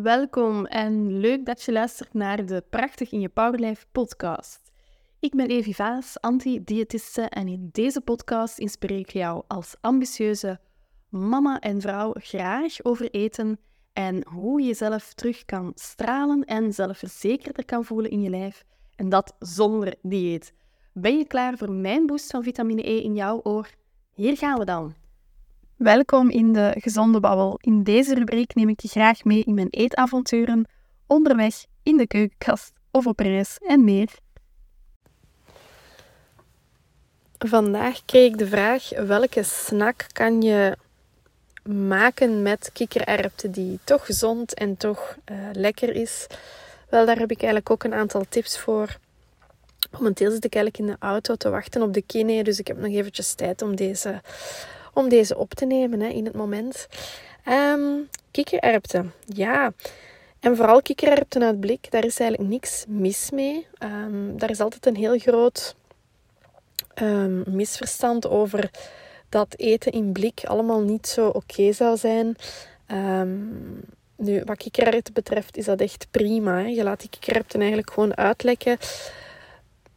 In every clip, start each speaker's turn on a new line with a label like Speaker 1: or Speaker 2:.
Speaker 1: Welkom en leuk dat je luistert naar de Prachtig in je Powerlife podcast. Ik ben Evi Vaas, anti-diëtiste en in deze podcast inspireer ik jou als ambitieuze mama en vrouw graag over eten en hoe je jezelf terug kan stralen en zelfverzekerder kan voelen in je lijf en dat zonder dieet. Ben je klaar voor mijn boost van vitamine E in jouw oor? Hier gaan we dan. Welkom in de Gezonde Babbel. In deze rubriek neem ik je graag mee in mijn eetavonturen, onderweg, in de keukenkast of op reis en meer. Vandaag kreeg ik de vraag: welke snack kan je maken met kikkererwten die toch gezond en toch uh, lekker is? Wel, daar heb ik eigenlijk ook een aantal tips voor. Momenteel zit ik eigenlijk in de auto te wachten op de kine, dus ik heb nog eventjes tijd om deze om deze op te nemen hè, in het moment. Um, kikkererwten, ja. En vooral kikkererwten uit blik, daar is eigenlijk niks mis mee. Um, daar is altijd een heel groot um, misverstand over dat eten in blik allemaal niet zo oké zou zijn. nu, wat kikkererwten betreft is dat echt prima. Je laat die kikkererwten eigenlijk gewoon uitlekken.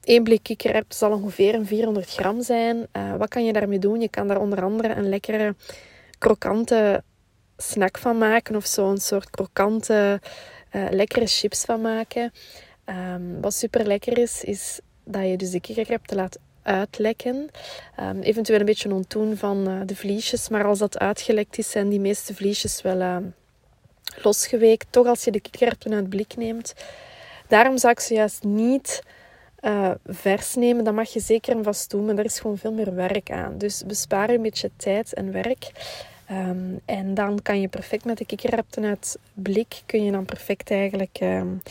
Speaker 1: Eén blik kikkererwten zal ongeveer een 400 gram zijn. Uh, wat kan je daarmee doen? Je kan daar onder andere een lekkere krokante snack van maken. Of zo'n soort krokante, uh, lekkere chips van maken. Um, wat super lekker is, is dat je dus de kikkererwten laat uitlekken. Um, eventueel een beetje ontdoen van uh, de vliesjes. Maar als dat uitgelekt is, zijn die meeste vliesjes wel losgeweekt. Toch als je de kikkererwten uit blik neemt. Daarom zou ik ze juist niet uh, vers nemen, dat mag je zeker en vast doen, maar er is gewoon veel meer werk aan. Dus bespaar een beetje tijd en werk. Um, en dan kan je perfect met de kikkererwten uit blik, kun je dan perfect eigenlijk um,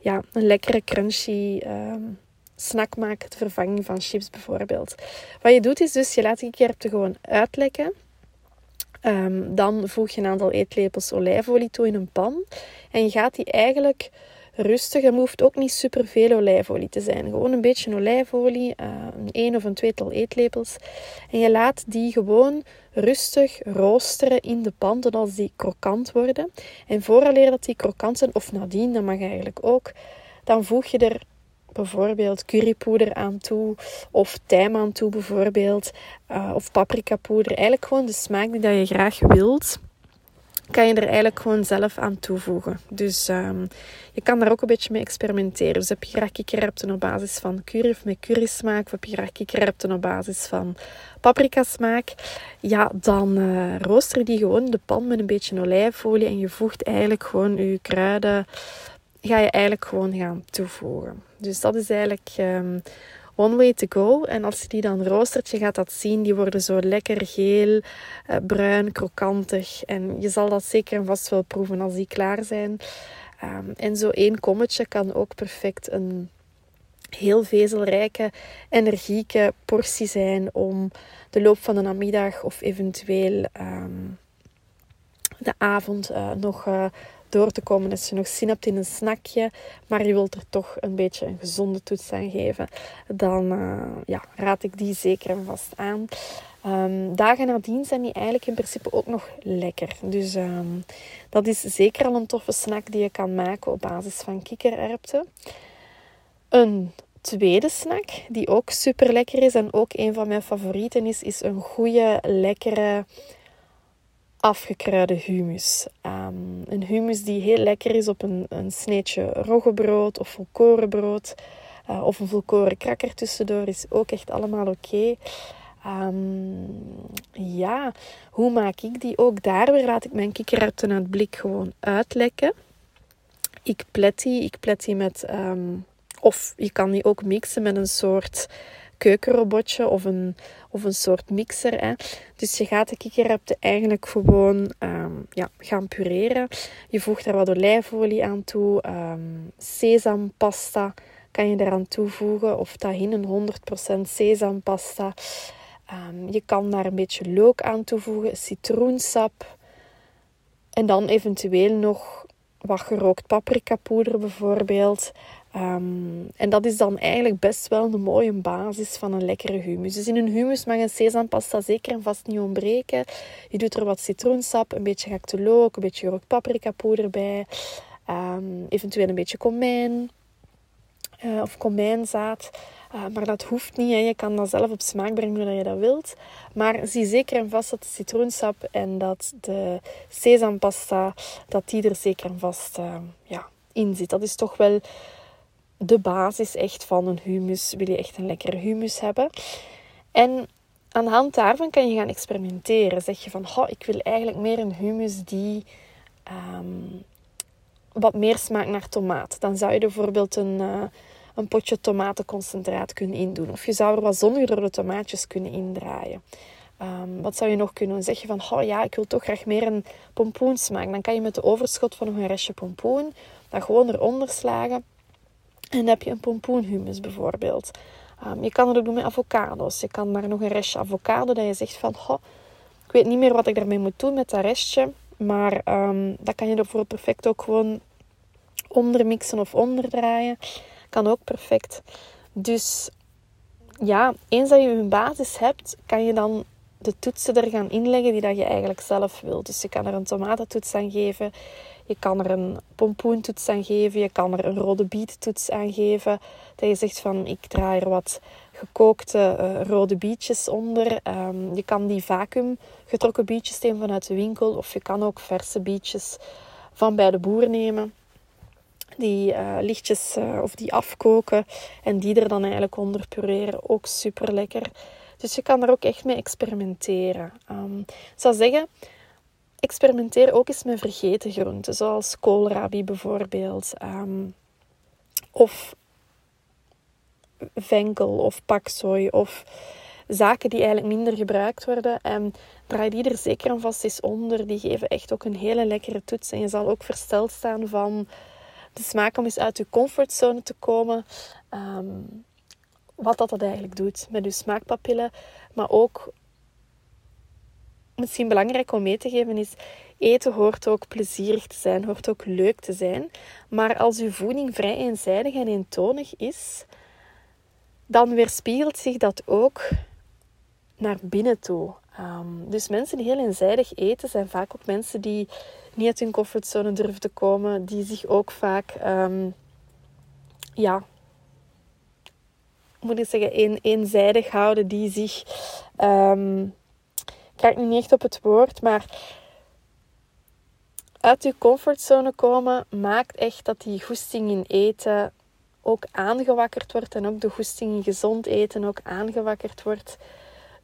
Speaker 1: ja, een lekkere crunchy um, snack maken, de vervanging van chips bijvoorbeeld. Wat je doet is dus, je laat de kikkererwten gewoon uitlekken. dan voeg je een aantal eetlepels olijfolie toe in een pan. En je gaat die eigenlijk rustig. Er hoeft ook niet super veel olijfolie te zijn. Gewoon een beetje olijfolie, uh, een één of een tweetal eetlepels. En je laat die gewoon rustig roosteren in de pan totdat die krokant worden. En vooraleer dat die krokant zijn, of nadien, dat mag eigenlijk ook, dan voeg je er bijvoorbeeld currypoeder aan toe, of tijm aan toe bijvoorbeeld, uh, of paprikapoeder. Eigenlijk gewoon de smaak die dat je graag wilt kan je er eigenlijk gewoon zelf aan toevoegen. Dus um, je kan daar ook een beetje mee experimenteren. Dus heb je graag kikkererwten op basis van curry of met curry smaak, of heb je op basis van paprika smaak, ja, dan uh, rooster die gewoon de pan met een beetje olijfolie en je voegt eigenlijk gewoon je kruiden, ga je eigenlijk gewoon gaan toevoegen. Dus dat is eigenlijk um, one way to go. En als je die dan roostert, je gaat dat zien, die worden zo lekker geel, uh, bruin, krokantig. En je zal dat zeker en vast wel proeven als die klaar zijn. Um, en zo één kommetje kan ook perfect een heel vezelrijke, energieke portie zijn om de loop van de namiddag of eventueel um, de avond uh, nog uh, door te komen als je nog zin hebt in een snackje, maar je wilt er toch een beetje een gezonde toets aan geven, dan uh, ja, raad ik die zeker en vast aan. Um, dagen nadien zijn die eigenlijk in principe ook nog lekker. Dus um, dat is zeker al een toffe snack die je kan maken op basis van kikkererwten. Een tweede snack die ook super lekker is en ook een van mijn favorieten is, is een goede, lekkere afgekruide humus. Um, een humus die heel lekker is op een, een sneetje roggebrood of volkorenbrood. Uh, of een volkoren krakker tussendoor is ook echt allemaal oké. Um, ja, hoe maak ik die? Ook daar weer laat ik mijn kikkererwten uit blik gewoon uitlekken. Ik plet die. Ik plet die met... Um, of je kan die ook mixen met een soort keukenrobotje of een, of een soort mixer. Hè. Dus je gaat de kikkererwten eigenlijk gewoon um, ja, gaan pureren. Je voegt er wat olijfolie aan toe. Um, sesampasta kan je eraan toevoegen. Of tahin, 100% sesampasta. Um, je kan daar een beetje look aan toevoegen. Citroensap. En dan eventueel nog wat gerookt paprikapoeder bijvoorbeeld. Ehm, en dat is dan eigenlijk best wel een mooie basis van een lekkere hummus. Dus in een hummus mag een sesampasta zeker en vast niet ontbreken. Je doet er wat citroensap, een beetje gehakte een beetje gerookt paprikapoeder bij. Ehm, eventueel een beetje komijn uh, of komijnzaad. Uh, maar dat hoeft niet. Hè. Je kan dat zelf op smaak brengen hoe je dat wilt. Maar zie zeker en vast dat de citroensap en dat de sesampasta, dat die er zeker en vast uh, ja, in zit. Dat is toch wel de basis echt van een humus. Wil je echt een lekkere humus hebben. En aan de hand daarvan kan je gaan experimenteren. Zeg je van, ik wil eigenlijk meer een humus die um, wat meer smaakt naar tomaat. Dan zou je bijvoorbeeld een, uh, een potje tomatenconcentraat kunnen indoen. Of je zou er wat zongedrode tomaatjes kunnen indraaien. Um, wat zou je nog kunnen zeggen van, oh ja, ik wil toch graag meer een pompoensmaak. Dan kan je met de overschot van nog een restje pompoen dat gewoon eronder slagen. En dan heb je een pompoenhumus bijvoorbeeld. Um, je kan het ook doen met avocados. Je kan daar nog een restje avocado dat je zegt van, oh, ik weet niet meer wat ik daarmee moet doen met dat restje. Maar um, dat kan je ervoor perfect ook gewoon ondermixen of onderdraaien. Kan ook perfect. Dus ja, eens dat je een basis hebt, kan je dan de toetsen er gaan inleggen die dat je eigenlijk zelf wilt. Dus je kan er een tomatentoets aan geven. Je kan er een pompoentoets aan geven. Je kan er een rode bietentoets aan geven. Dat je zegt van ik draai er wat gekookte uh, rode bietjes onder. Um, je kan die vacuüm getrokken bietjes nemen vanuit de winkel. Of je kan ook verse bietjes van bij de boer nemen. Die uh, lichtjes uh, of die afkoken. En die er dan eigenlijk onder pureren. Ook super lekker. Dus je kan er ook echt mee experimenteren. Um, ik zou zeggen, experimenteer ook eens met vergeten groenten. Zoals koolrabi bijvoorbeeld. Um, of venkel of paksoi of zaken die eigenlijk minder gebruikt worden. En draai die er zeker en vast eens onder. Die geven echt ook een hele lekkere toets. En je zal ook versteld staan van de smaak om eens uit je comfortzone te komen. Um, wat dat, dat eigenlijk doet met je smaakpapillen. Maar ook, misschien belangrijk om mee te geven is, eten hoort ook plezierig te zijn, hoort ook leuk te zijn. Maar als uw voeding vrij eenzijdig en eentonig is, dan weerspiegelt zich dat ook naar binnen toe. Um, dus mensen die heel eenzijdig eten, zijn vaak ook mensen die niet uit hun comfortzone durven te komen, die zich ook vaak, um, ja, moet ik zeggen, een, eenzijdig houden, die zich, um, ik kijk nu niet echt op het woord, maar uit je comfortzone komen maakt echt dat die goesting in eten ook aangewakkerd wordt en ook de goesting in gezond eten ook aangewakkerd wordt.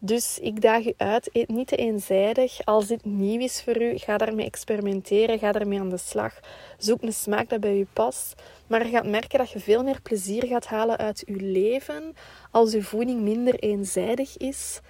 Speaker 1: Dus ik daag u uit, eet niet te eenzijdig. Als dit nieuw is voor u, ga daarmee experimenteren, ga daarmee aan de slag. Zoek een smaak dat bij u past. Maar je gaat merken dat je veel meer plezier gaat halen uit uw leven als uw voeding minder eenzijdig is.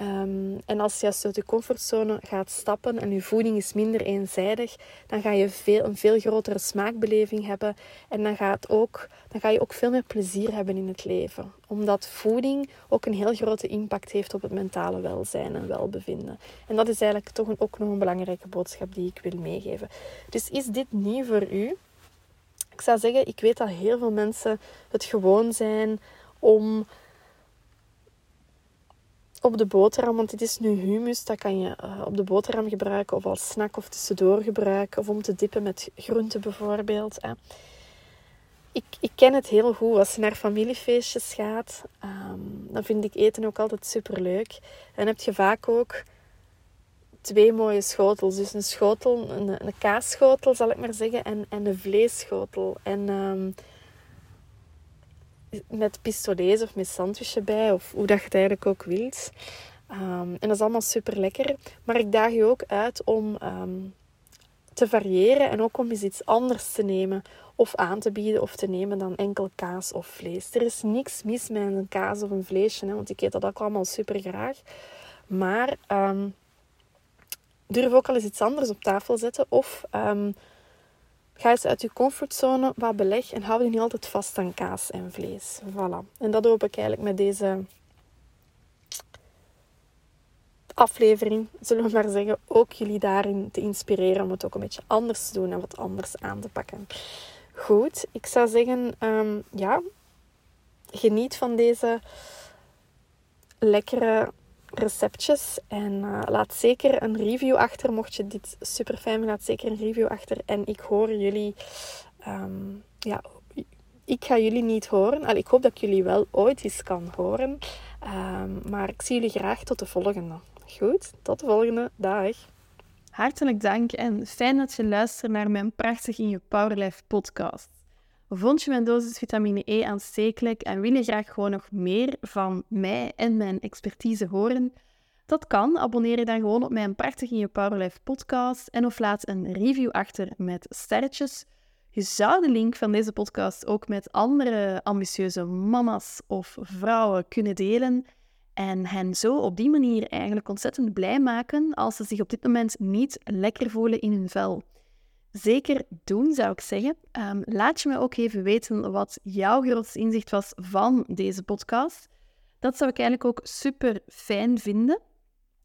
Speaker 1: Ehm, en als je uit je comfortzone gaat stappen en je voeding is minder eenzijdig, dan ga je veel, een veel grotere smaakbeleving hebben. En dan, gaat ook, dan ga je ook veel meer plezier hebben in het leven. Omdat voeding ook een heel grote impact heeft op het mentale welzijn en welbevinden. En dat is eigenlijk toch ook nog een belangrijke boodschap die ik wil meegeven. Dus is dit nieuw voor u? Ik zou zeggen, ik weet dat heel veel mensen het gewoon zijn om op de boterham, want dit is nu humus, dat kan je uh, op de boterham gebruiken of als snack of tussendoor gebruiken of om te dippen met groenten bijvoorbeeld. Hè. Ik, ik ken het heel goed als je naar familiefeestjes gaat. Um, dan vind ik eten ook altijd super leuk. En heb je vaak ook twee mooie schotels. Dus een schotel, een, een kaasschotel zal ik maar zeggen, en, en een vleesschotel. En um, met pistolets of met sandwich bij, of hoe dat je eigenlijk ook wilt. Um, en dat is allemaal super lekker. Maar ik daag je ook uit om um, te variëren en ook om eens iets anders te nemen of aan te bieden of te nemen dan enkel kaas of vlees. Er is niks mis met een kaas of een vleesje, hè, want ik eet dat ook allemaal super graag. Maar um, durf ook al eens iets anders op tafel zetten of Ga eens uit je comfortzone wat beleg en hou je niet altijd vast aan kaas en vlees. Voilà. En dat hoop ik eigenlijk met deze aflevering, zullen we maar zeggen, ook jullie daarin te inspireren om het ook een beetje anders te doen en wat anders aan te pakken. Goed, ik zou zeggen, ehm, ja, geniet van deze lekkere receptjes. En uh, laat zeker een review achter. Mocht je dit super fijn vinden, laat zeker een review achter. En ik hoor jullie. Um, ja, ik ga jullie niet horen. Al, ik hoop dat ik jullie wel ooit eens kan horen. Um, maar ik zie jullie graag tot de volgende. Goed, tot de volgende. Dag.
Speaker 2: Hartelijk dank en fijn dat je luistert naar mijn Prachtig in je Powerlife podcast. Vond je mijn dosis vitamine E aanstekelijk en wil je graag gewoon nog meer van mij en mijn expertise horen? Dat kan. Abonneer je dan gewoon op mijn Prachtig in je Powerlife podcast en of laat een review achter met sterretjes. Je zou de link van deze podcast ook met andere ambitieuze mama's of vrouwen kunnen delen en hen zo op die manier eigenlijk ontzettend blij maken als ze zich op dit moment niet lekker voelen in hun vel zeker doen, zou ik zeggen. Um, laat je me ook even weten wat jouw grootste inzicht was van deze podcast. Dat zou ik eigenlijk ook super fijn vinden.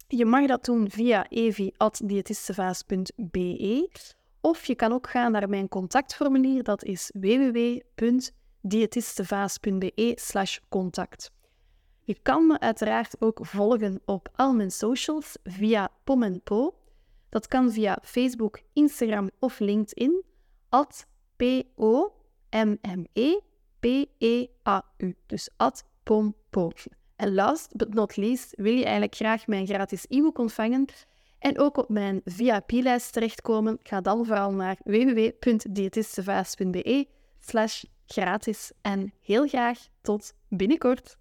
Speaker 2: Je mag dat doen via evi.diëtistevaas.be of je kan ook gaan naar mijn contactformulier, dat is www.diëtistevaas.be contact. Je kan me uiteraard ook volgen op al mijn socials via Pom Po. Dat kan via Facebook, Instagram of LinkedIn. At P-O-M-M-E-P-E-A-U. Dus at pompo. En last but not least wil je eigenlijk graag mijn gratis e-book ontvangen en ook op mijn VIP-lijst terechtkomen. Ga dan vooral naar www.diëtistevaas.be slash gratis. En heel graag tot binnenkort.